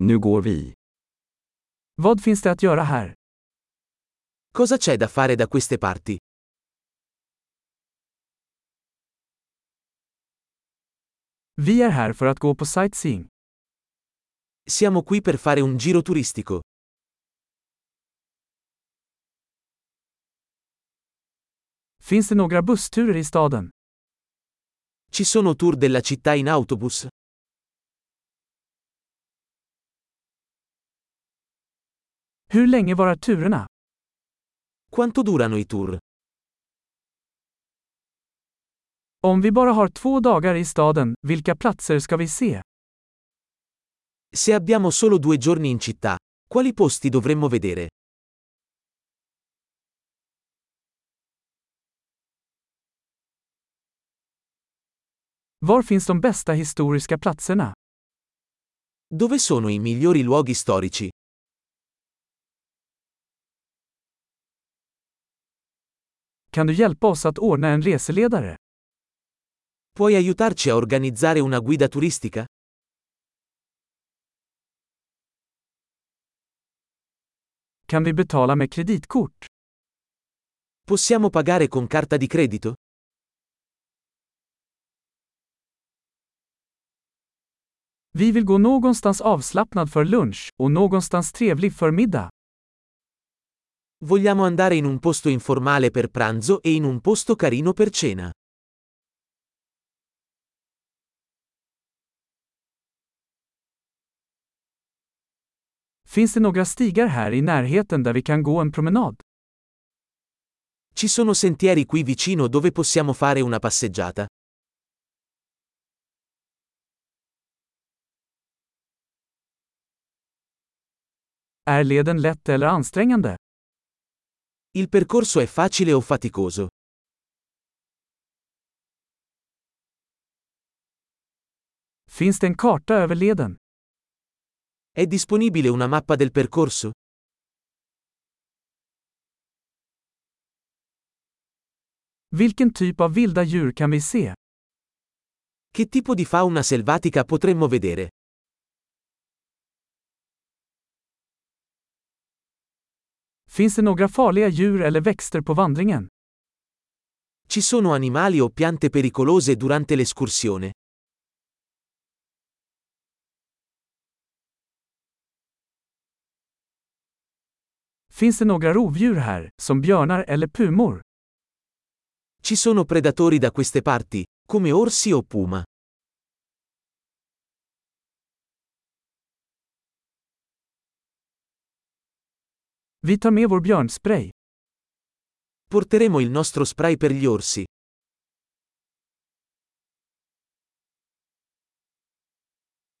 Nu går vi. Vad finns det att göra här? Cosa c'è da fare da queste parti? Vi är här för att gå på sightseeing. Siamo qui per fare un giro turistico. Finns det några bussturer i staden? Ci sono tour della città in autobus? Hur länge varar turerna? Quanto durano i tour? Om vi bara har två dagar i staden, vilka platser ska vi se? Se abbiamo solo due giorni in città, quali posti dovremmo vedere? Var finns de bästa historiska platserna? Dove sono i migliori luoghi storici? Kan du hjälpa oss att ordna en reseledare? Puoi aiutarci a organizzare una guida turistica? Kan vi betala med kreditkort? Possiamo pagare con carta di credito? Vi vill gå någonstans avslappnad för lunch och någonstans trevlig för middag. Vogliamo andare in un posto informale per pranzo e in un posto carino per cena. Finns det några stigar här i närheten där vi kan gå en promenad? Ci sono sentieri qui vicino dove possiamo fare una passeggiata? Är leden lätt eller ansträngande? Il percorso è facile o faticoso? Finns det en karta över leden? È disponibile una mappa del percorso? Vilken typ av vilda djur kan vi se? Che tipo di fauna selvatica potremmo vedere? Finns det några farliga djur eller växter på vandringen? Ci sono animali o piante pericolose durante l'escursione? Finns det några rovdjur här, som björnar eller pumor? Ci sono predatori da queste parti, come orsi o puma. Vi tar med vår björnspray. Porteremo il nostro spray per gli orsi.